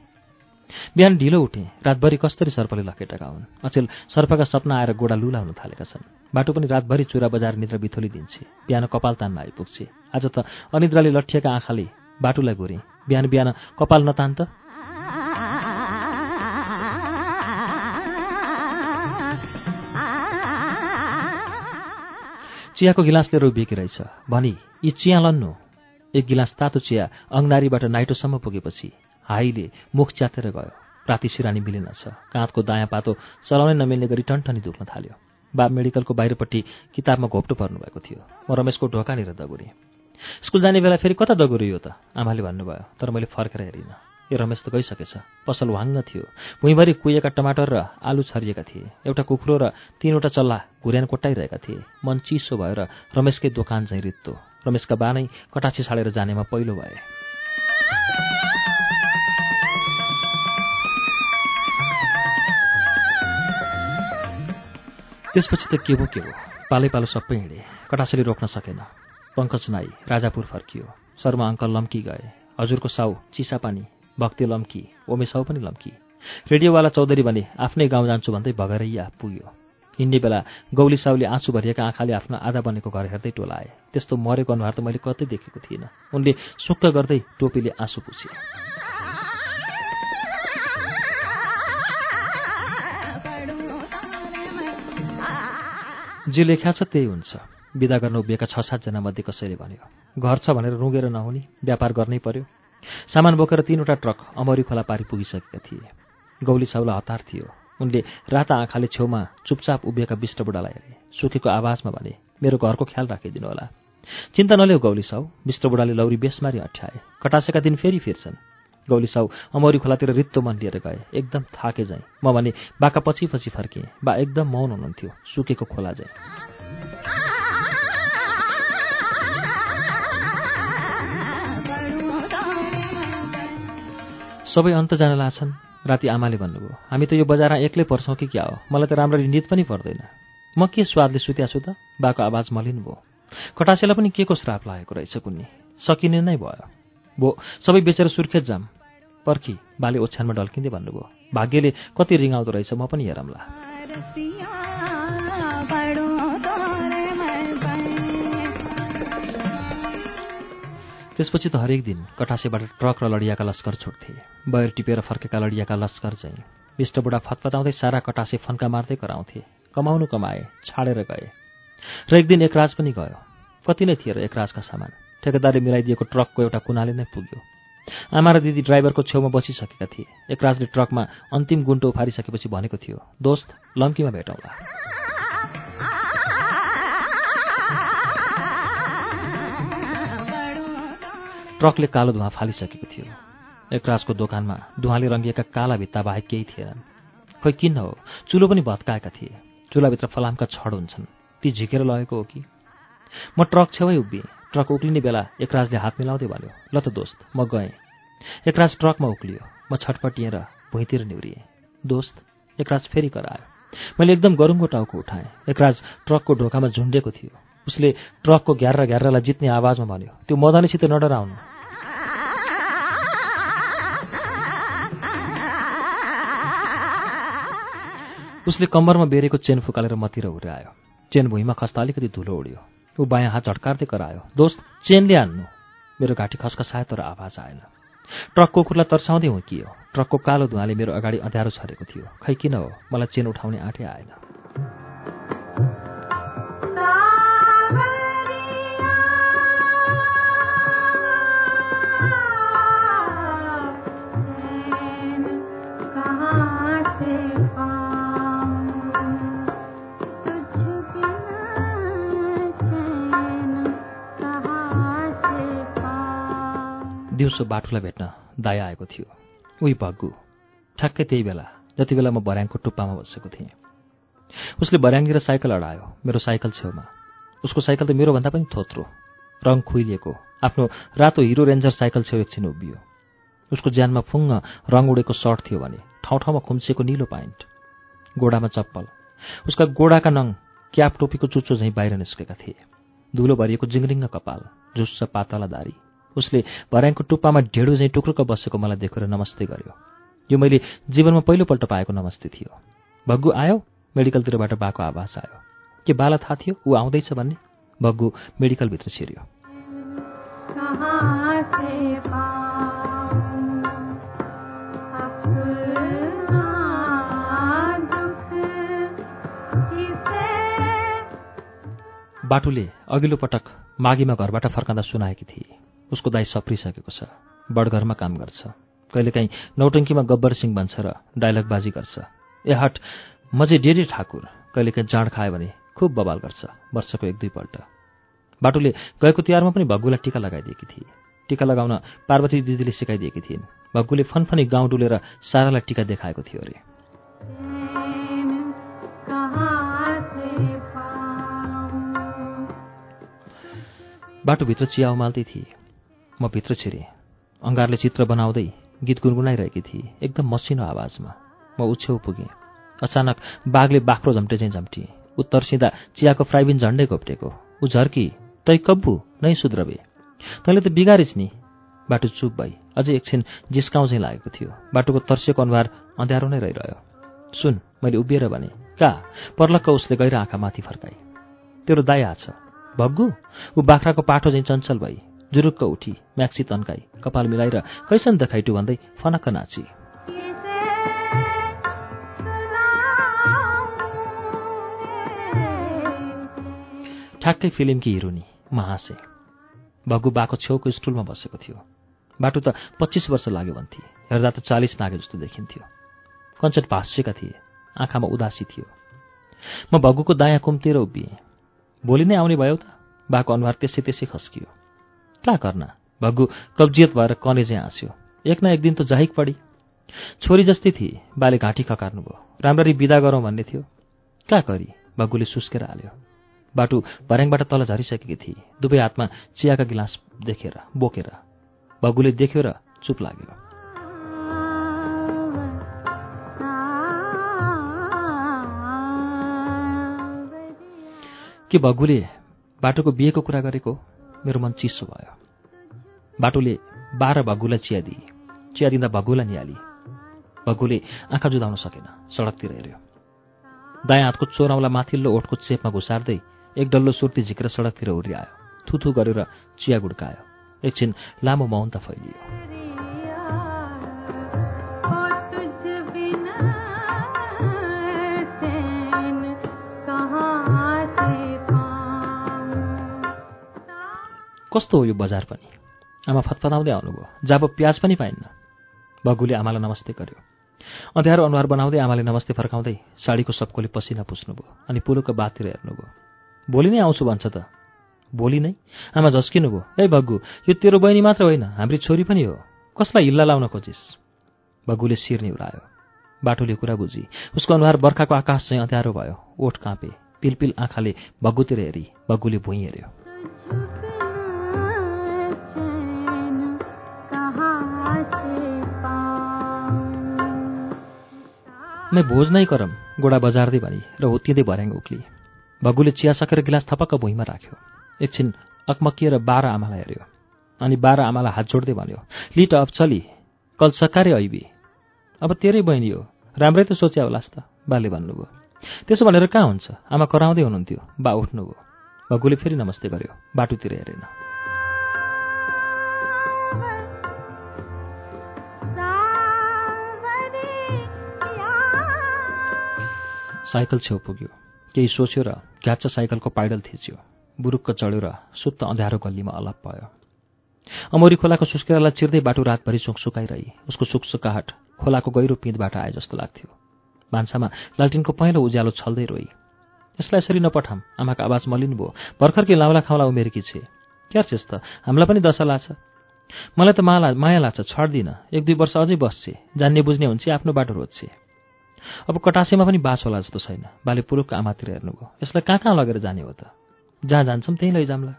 बिहान ढिलो उठेँ रातभरि कस्तरी सर्पले लखेटेका हुन्। अचेल सर्पका सपना आएर गोडा लुला हुन थालेका छन्। बाटो पनि रातभरि चुरा बजाएर निद्रा बिथोली दिन्छे। बिहान कपाल तान्न आइपुग्छे। आज त अनिद्राले लट्ठिएका आँखाले बाटोलाई घुरेँ बिहान बिहान कपाल नतान त चियाको गिलास लिएर उभिएकी रहेछ। भनी यी चिया लन्नु। एक गिलास तातो चिया अङ्नारीबाट नाइटोसम्म पुगेपछि हाईले मुख च्यातेर गयो। राति सिरानी मिलेनछ काँधको दायाँ पातो चलाउनै नमिल्ने गरी टन्टनी दुख्न थाल्यो। बा मेडिकलको बाहिरपट्टि किताबमा घोप्टो पर्नुभएको थियो। म रमेशको ढोकानिर दगुरेँ। स्कुल जाने बेला फेरि कता दगुरियो त? आमाले भन्नुभयो तर मैले फर्केर हेरिनँ। ए रमेश त गइसकेछ। पसल वाङ्ग थियो। भुइँभरि कुहिएका टमाटर र आलु छरिएका थिए। एउटा कुखुरो र तीनवटा चल्ला घुर्यान कोट्टाइरहेका थिए। मन चिसो भएर रमेशकै दोकान चाहिँ रित्तो। रमेशका बानै कटाछी छाडेर जानेमा पहिलो भए। त्यसपछि त के भो के भो पालै पालो सबै हिँडे। कटासेले रोक्न सकेन। पङ्कज नाई राजापुर फर्कियो। शर्मा अङ्कल लम्की गए। हजुरको साउ चिसापानी। भक्ति लम्की ओमे साउ पनि लम्की। रेडियोवाला चौधरी भने आफ्नै गाउँ जान्छु भन्दै भगरैया पुग्यो। हिँड्ने बेला गौली साउले आँसु भरिएका आँखाले आफ्नो आधा बनेको घर हेर्दै टोलाए। त्यस्तो मरेको अनुहार त मैले कतै देखेको थिइनँ। उनले सुक्क गर्दै टोपीले आँसु पुछे जे लेख्या छ त्यही हुन्छ। विदा गर्न उभिएका छ सातजना मध्ये कसैले भन्यो घर छ भनेर रुँगेर नहुने व्यापार गर्नै पर्यो। सामान बोकेर तीनवटा ट्रक अमरी खोला पारी पुगिसकेका थिए। गौली साउला हतार थियो। उनले राता आँखाले छेउमा चुपचाप उभिएका विष्ट बुढालाई हेरे। सुकेको आवाजमा भने मेरो घरको ख्याल राखिदिनु होला। चिन्ता नल्याउ गौली साउ। विष्ट बुढाले लौरी बेसमारी अठ्याए। कटासेका दिन फेरि फिर्छन् गौली साउ अमौरी खोलातिर रित्तो मन लिएर गए। एकदम थाके जाँ म भने बाका पछि पछि फर्केँ। बा एकदम मौन हुनुहुन्थ्यो। सुकेको खोला जाँ सबै अन्त जान लाछन्। राति आमाले भन्नुभयो हामी त यो बजारमा एक्लै पर्छौँ कि क्या हो? मलाई त राम्ररी निद पनि पर्दैन। म के स्वादले सुत्या छु त बाको आवाज मलिन भयो। कटासेलाई पनि के को श्राप लागेको रहेछ कुन्नी? सकिने नै भयो। भो सबै बेचेर सुर्खेत जाम। पर्खी बाले ओछ्यानमा ढल्किँदै भन्नुभयो भाग्यले कति रिङाउँदो रहेछ म पनि हेरौँला। त्यसपछि त हरेक दिन कटासेबाट ट्रक र लडियाका लस्कर छुट्थे। बयर टिपेर फर्केका लडियाका लस्कर चाहिँ विष्टबुढा फतफताउँदै सारा कटासे फन्का मार्दै कराउँथे। कमाउनु कमाए छाडेर गए। र एक दिन एकराज पनि गयो। कति नै थिए र एकराजका सामान। ठेकेदारले मिलाइदिएको ट्रकको एउटा कुनाले नै पुग्यो। आमा र दिदी ड्राइभरको छेउमा बसिसकेका थिए। एकराजले ट्रकमा अन्तिम गुन्टो उफारिसकेपछि भनेको थियो दोस्त लम्कीमा भेटौँला। ट्रकले कालो धुवा फालिसकेको थियो। एकराजको दोकानमा धुवाले रङ्गिएका काला भित्ता बाहेक केही थिएनन्। खोइ किन हो? चुलो पनि भत्काएका थिए। चुलाभित्र फलामका छड हुन्छन्। ती झिकेर लगेको हो कि? म ट्रक छेउै उभिएँ। ट्रक उक्लिने बेला एकराजले हात मिलाउँदै भन्यो ल त दोस्त म गएँ। एकराज ट्रकमा उक्लियो। म छटपटिएर भुइँतिर निहुरिएँ। दोस्त एकराज फेरि करायो। मैले एकदम गरुङको टाउको उठाएँ। एकराज ट्रकको ढोकामा झुन्डेको थियो। उसले ट्रकको ग्यार्रा ग्यार्रालाई जित्ने आवाजमा भन्यो त्यो मदनीसित नडराउनु। उसले कम्बरमा बेरेको चेन फुकालेर मतिर उर्यायो चेन भुइँमा खस्दा अलिकति धुलो उड्यो। ऊ बायाँ हात झट्कार्दै करायो दोस्त चेनले हान्नु। मेरो घाँटी खस्कसायो तर आवाज आएन। ट्रकको कुकुरलाई तर्साउँदै हुर्कियो ट्रकको कालो धुवाले मेरो अगाडि अँध्यारो छरेको थियो। खै किन हो? मलाई चेन उठाउने आँटै आएन। दिउँसो बाटुलाई भेट्न दाया आएको थियो। उही भग्गु ठ्याक्कै त्यही बेला जति बेला म भर्याङको टुप्पामा बसेको थिएँ। उसले भर्याङनिर साइकल अडायो मेरो साइकल छेउमा। उसको साइकल त मेरोभन्दा पनि थोत्रो रङ खुइलिएको आफ्नो रातो हिरो रेन्जर साइकल छेउ एकछिन उभियो। उसको ज्यानमा फुङ्ग रङ उडेको सर्ट थियो भने ठाउँ ठाउँमा खुम्सिएको निलो पाइन्ट गोडामा चप्पल। उसका गोडाका नङ क्याप टोपीको चुच्चो झैँ बाहिर निस्केका थिए। धुलो भरिएको जिङ्रिङ्ग कपाल झुस्स पातला दारी। उसले भर्याङको टुप्पामा ढेडो चाहिँ टुक्रुक बसेको मलाई देखेर नमस्ते गर्यो। यो मैले जीवनमा पहिलोपल्ट पाएको नमस्ते थियो। भग्गु आयो मेडिकलतिरबाट बाको आवाज आयो। के बाला थाहा थियो? ऊ आउँदैछ भन्ने? भग्गु मेडिकलभित्र छिर्यो। बाटुले अघिल्लो पटक माघीमा घरबाट फर्काँदा सुनाएकी थिए। उसको दाई सप्रिसकेको छ। बडघरमा काम गर्छ। कहिलेकाहीँ नौटङ्कीमा गब्बर सिंह भन्छ र डायलगबाजी गर्छ। ए हट म चाहिँ डेरी ठाकुर। कहिलेकाहीँ जाँड खायो भने खुब बवाल गर्छ वर्षको एक दुईपल्ट। बाटुले गएको तिहारमा पनि भग्गुलाई टिका लगाइदिएकी थिए। टिका लगाउन पार्वती दिदीले सिकाइदिएकी थिइन्। भग्गुले फनफनी गाउँ डुलेर सारालाई टिका देखाएको थियो अरे। बाटोभित्र चिया उमाल्दै थिए। म भित्र छिरेँ। अङ्गारले चित्र बनाउँदै गीत गुनगुनाइरहेकी थिए। एकदम मसिनो आवाजमा म उछेउ पुगेँ। अचानक बाघले बाख्रो झम्टे चाहिँ झम्टिएँ। ऊ तर्सिँदा चियाको फ्राइबिन झन्डै घोप्टेको। ऊ झर्की तै कब्बु नै सुध्रबे। तैँले त बिगारिस् नि। बाटो चुप भई अझै एकछिन जिस्काउँ चाहिँ लागेको थियो। बाटोको तर्सिएको अनुहार अँध्यारो नै रहिरह्यो। सुन मैले उभिएर भने का? पर्लक्क उसले गएर आँखा माथि फर्काए। तेरो दाई आछ भग्गु? ऊ बाख्राको पाठो चाहिँ चञ्चल भई जुरुक्क उठी म्याक्सी तन्काई कपाल मिलाएर कैसन देखाइटु भन्दै फनक्क नाची। ठ्याक्कै फिल्मकी हिरोनी म हाँसेँ भगु बाको छेउको स्टुलमा बसेको थियो। बाटो त पच्चिस वर्ष लाग्यो भन्थे हेर्दा त चालिस नागे जस्तो देखिन्थ्यो। कञ्चन भाँसिएका थिए आँखामा उदासी थियो। म भगुको दायाँ कुम्तिर उभिएँ। भोलि नै आउने भयो त? बाको अनुहार त्यसै त्यसै खस्कियो। कहाँ गर्न। भग्गु कब्जियत भएर कनेजे हाँस्यो। एक न एक दिन त जाहिक पढी छोरी जस्तै थिए बाले घाँटी खकार्नुभयो। राम्ररी विदा गरौँ भन्ने थियो। कहाँ गरी भग्गुले सुस्केर हाल्यो। बाटु भर्याङबाट तल झरिसकेकी थिए। दुवै हातमा चियाका गिलास देखेर बोकेर। भग्गुले देख्यो र चुप लाग्यो। के भग्गुले बाटोको बिहेको कुरा गरेको? मेरो मन चिसो भयो। बाटोले बाह्र भग्गुलाई चिया दिए। चिया दिँदा भग्गुलाई निहाली। भग्गुले आँखा जुदाउन सकेन। सडकतिर हेऱ्यो। दायाँ हातको चोराउला माथिल्लो ओठको चेपमा घुसार्दै एक डल्लो सुर्ती झिकेर सडकतिर उर्यायो थुथु गरेर चिया गुड्कायो। एकछिन लामो मौनता फैलियो। कस्तो हो यो बजार पनि? आमा फतफताउँदै आउनुभयो। जाब प्याज पनि पाइन्न। बगुले आमालाई नमस्ते गर्यो। अँध्यारो अनुहार बनाउँदै आमाले नमस्ते फर्काउँदै साडीको सबकोले पसिना पुस्नुभयो अनि पुलुको बाततिर हेर्नुभयो। भोलि नै आउँछु भन्छ त। भोलि नै? आमा झस्किनुभयो। ए बग्गु यो तेरो बहिनी मात्र होइन हाम्री छोरी पनि हो। कसलाई हिल्ला लाउन खोजिस्? बग्गुले शिर निहुरायो। बाटोले कुरा बुझी। उसको अनुहार बर्खाको आकाश चाहिँ अँध्यारो भयो। ओठ काँपे। पिलपिल आँखाले बग्गुतिर हेरी। बग्गुले भुइँ हेऱ्यो। मै भोज नै करम गोडा बजार्दै भनी र होतिँदै भर्याङ उक्ली। भगुले चिया सकेर गिलास थपक्क भुइँमा राख्यो। एकछिन अकमकिएर बाह्र आमालाई हेऱ्यो अनि बाह्र आमालाई हात जोड्दै भन्यो लिट अब चली कल सकारे ऐबी अब तेरै बहिनी हो राम्रै त सोच्या होलास् त बाले भन्नुभयो। त्यसो भनेर कहाँ हुन्छ? आमा कराउँदै हुनुहुन्थ्यो बा उठ्नुभयो। भगुले फेरि नमस्ते गर्यो बाटोतिर हेरेन। साइकल छेउ पुग्यो। केही सोच्यो र घ्याच्च साइकलको पाइडल थिच्यो। बुरुक्क चढ्यो र सुत्त अँध्यारो गल्लीमा अलप भयो। अमौरी खोलाको सुस्केरालाई चिर्दै बाटो रातभरि सुक सुकाइरही। उसको सुकसुकाहट खोलाको गहिरो पिँधबाट आए जस्तो लाग्थ्यो। भान्सामा लालटिनको पहेँलो उज्यालो छल्दै रोई। यसलाई यसरी नपठाम आमाको आवाज मलिन भयो। भर्खरकै लाउला खाउला उमेरकी छे? क्यार छेस् त हामीलाई पनि दशा लाग्छ। मलाई त माया लाग्छ छड्दिनँ। एक दुई वर्ष अझै बस्छे। जान्ने बुझ्ने हुन्छ आफ्नो बाटो रोज्छे। अब कटासेमा पनि बास होला जस्तो छैन। बाले पुरुखको आमातिर हेर्नुभयो यसलाई कहाँ कहाँ लगेर जाने हो त? जहाँ जान्छौँ त्यहीँ लैजाम्ला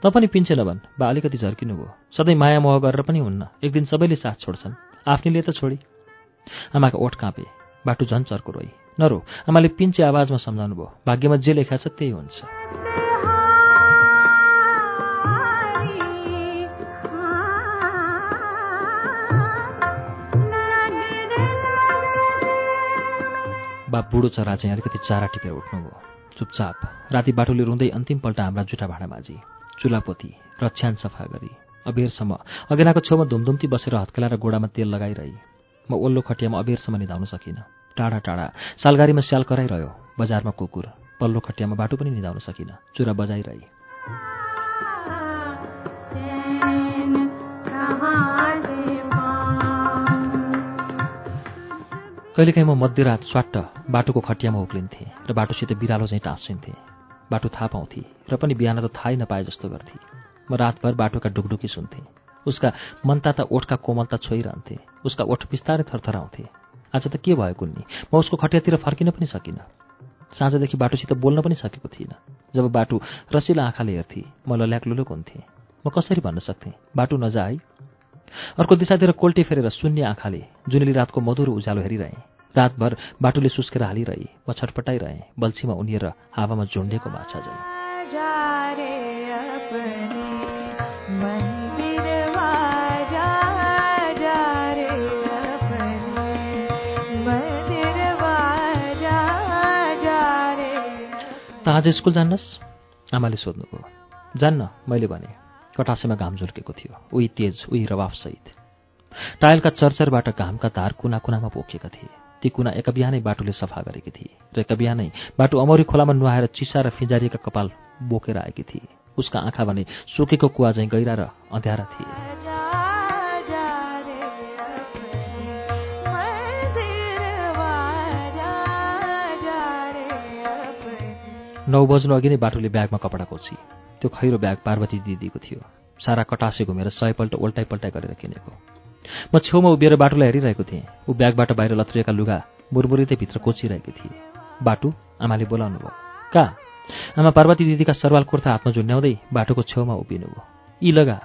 त पनि पिन्छे नभन् बा अलिकति झर्किनु भयो सधैँ माया मोह गरेर पनि हुन्न। एक दिन सबैले साथ छोड्छन्। आफ्नैले त छोडी। आमाको ओठ काँपे। बाटो झन् चर्को रोइ नरो आमाले पिन्छे आवाजमा सम्झाउनु भयो भाग्यमा जे लेखा छ त्यही हुन्छ। बाप बुढो चरा चाहिँ अलिकति चारा टिपेर उठ्नुभयो। चुपचाप। राति बाटोले रुँदै अन्तिमपल्ट हाम्रा जुठा भाँडा माझी चुलापोती रछ्यान सफा गरी। अबेरसम्म अगेनाको छेउमा धुमधुम्ती बसेर हत्केला र गोडामा तेल लगाइरही। म ओल्लो खटियामा अबेरसम्म निधाउन सकिनँ। टाढा टाढा सालगारीमा स्याल कराइरह्यो। बजारमा कुकुर पल्लो खटियामा बाटो पनि निधाउन सकिनँ। चुरा बजाइरही। कहिलेकाहीँ म मध्यरात स्वाट्ट बाटोको खटियामा उक्लिन्थेँ र बाटोसित बिरालो चाहिँ टाँसिन्थेँ। बाटो थाहा पाउँथे र पनि बिहान त थाहै नपाए जस्तो गर्थे। म रातभर बाटोका डुकडुकी सुन्थेँ। उसका मनताता ओठका कोमलता छोइरहन्थे। उसका ओठ बिस्तारै थरथराउँथे। आज त के भयो कुन्नी? म उसको खटियातिर फर्किन पनि सकिनँ। साँझदेखि बाटोसित बोल्न पनि सकेको थिइनँ। जब बाटो रसिलो आँखाले हेर्थे म लल्याक लुलुक हुन्थेँ। म कसरी भन्न सक्थेँ? बाटो नजा अर्को दिशातिर कोल्टे फेरेर शून्य आँखाले जुनेली रातको मधुर उज्यालो हेरिरहेँ। रातभर बाटोले सुस्केर हालिरहे म छटपटाइरहेँ बल्छीमा उनिएर हावामा झुन्डेको माछा झन् त आज स्कुल जान्नस्? आमाले सोध्नुभयो। जान्न मैले भने। कटासेमा घाम झुल्केको थियो। उही तेज उही रवाफसहित टायलका चरचरबाट घामका धार कुना कुनामा पोखेका थिए। ती कुना एक बिहानै बाटोले सफा गरेकी थिए र एक बिहानै बाटो अमौरी खोलामा नुहाएर चिसा र फिजारिएका कपाल बोकेर आएकी थिए। उसका आँखा भने सुकेको कुवा चाहिँ गहिरा र अँध्यारा थिए। नौ बज्नु अघि नै बाटोले ब्यागमा कपडा कोची। त्यो खैरो ब्याग पार्वती दिदीको थियो। सारा कटासे घुमेर सयपल्ट ओल्टाइ पल्टाइ गरेर किनेको। म छेउमा उभिएर बाटोलाई हेरिरहेको थिएँ। ऊ ब्यागबाट बाहिर लत्रिएका लुगा मुरमुरिँदै भित्र कोचिरहेकी थिए। बाटु? आमाले बोलाउनु भयो कहाँ आमा पार्वती दिदीका सरवाल कुर्ता हातमा झुन्ड्याउँदै बाटोको छेउमा उभिनु भयो। यी लगा।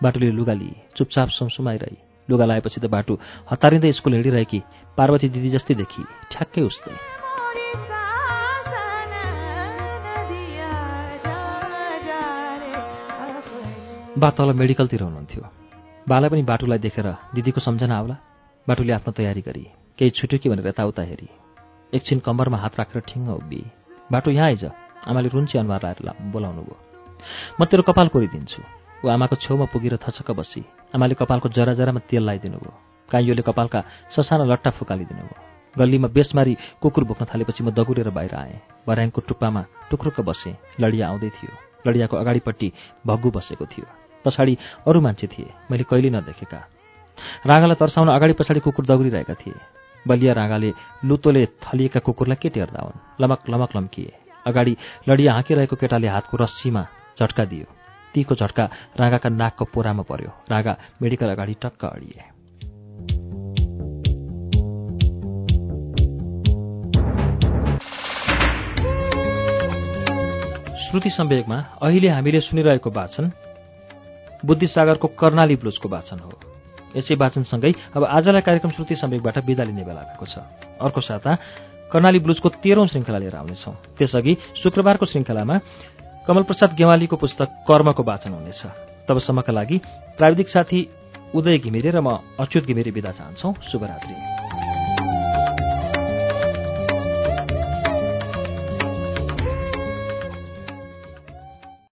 बाटोले लुगा लिए। चुपचाप सुमसुमाइरही। लुगा लाएपछि त बाटो हतारिँदै स्कुल हिँडिरहेकी पार्वती दिदी जस्तै देखि। ठ्याक्कै उस्तै बा तल मेडिकलतिर हुनुहुन्थ्यो। बालाई पनि बाटोलाई देखेर दिदीको सम्झना आउला। बाटोले आफ्नो तयारी गरी केही छुट्यो कि भनेर यताउता हेरी। एकछिन कम्बरमा हात राखेर ठिङ्ग उभिए। बाटो यहाँ आइज। आमाले रुन्ची अनुहार लाएर बोलाउनु भयो। म तेरो कपाल कोरिदिन्छु। ऊ आमाको छेउमा पुगेर थचक्क बसी। आमाले कपालको जरा जरामा तेल लगाइदिनु भयो। काइयोले कपालका ससाना लट्टा फुकालिदिनु भयो। गल्लीमा बेसमारी कुकुर बोक्न थालेपछि म दगुरेर बाहिर आएँ। भर्याङको टुप्पामा टुक्रुक्क बसेँ। लडिया आउँदै थियो। लडियाको अगाडिपट्टि भग्गु बसेको थियो। पछाडि अरू मान्छे थिए। मैले कहिले नदेखेका। राँगालाई तर्साउन अगाडि पछाडि कुकुर दौडिरहेका थिए। बलिया राँगाले लुतोले थलिएका कुकुरलाई के टेर्दा हुन्। लमक लमक लम्किए। अगाडि लडिया हाँकिरहेको केटाले हातको रस्सीमा झट्का दियो। तीको झट्का राँगाका नाकको पोरामा पर्यो। राँगा मेडिकल अगाडि टक्क अडिए। श्रुति सम्वेकमा अहिले हामीले सुनिरहेको वाचन बुद्धिसागरको कर्णाली ब्लुजको वाचन हो। यसै वाचनसँगै अब आजलाई कार्यक्रम श्रुति सम्वेकबाट विदा लिने बेला भएको छ। अर्को साता कर्णाली ब्लुजको तेह्रौं श्रृङ्खला लिएर आउनेछौँ। त्यसअघि शुक्रबारको श्रृङ्खलामा कमल प्रसाद गेवालीको पुस्तक कर्मको वाचन हुनेछ। तबसम्मका लागि प्राविधिक साथी उदय घिमिरे र म अच्युत घिमिरे विदा चाहन्छौ। शुभरात्री।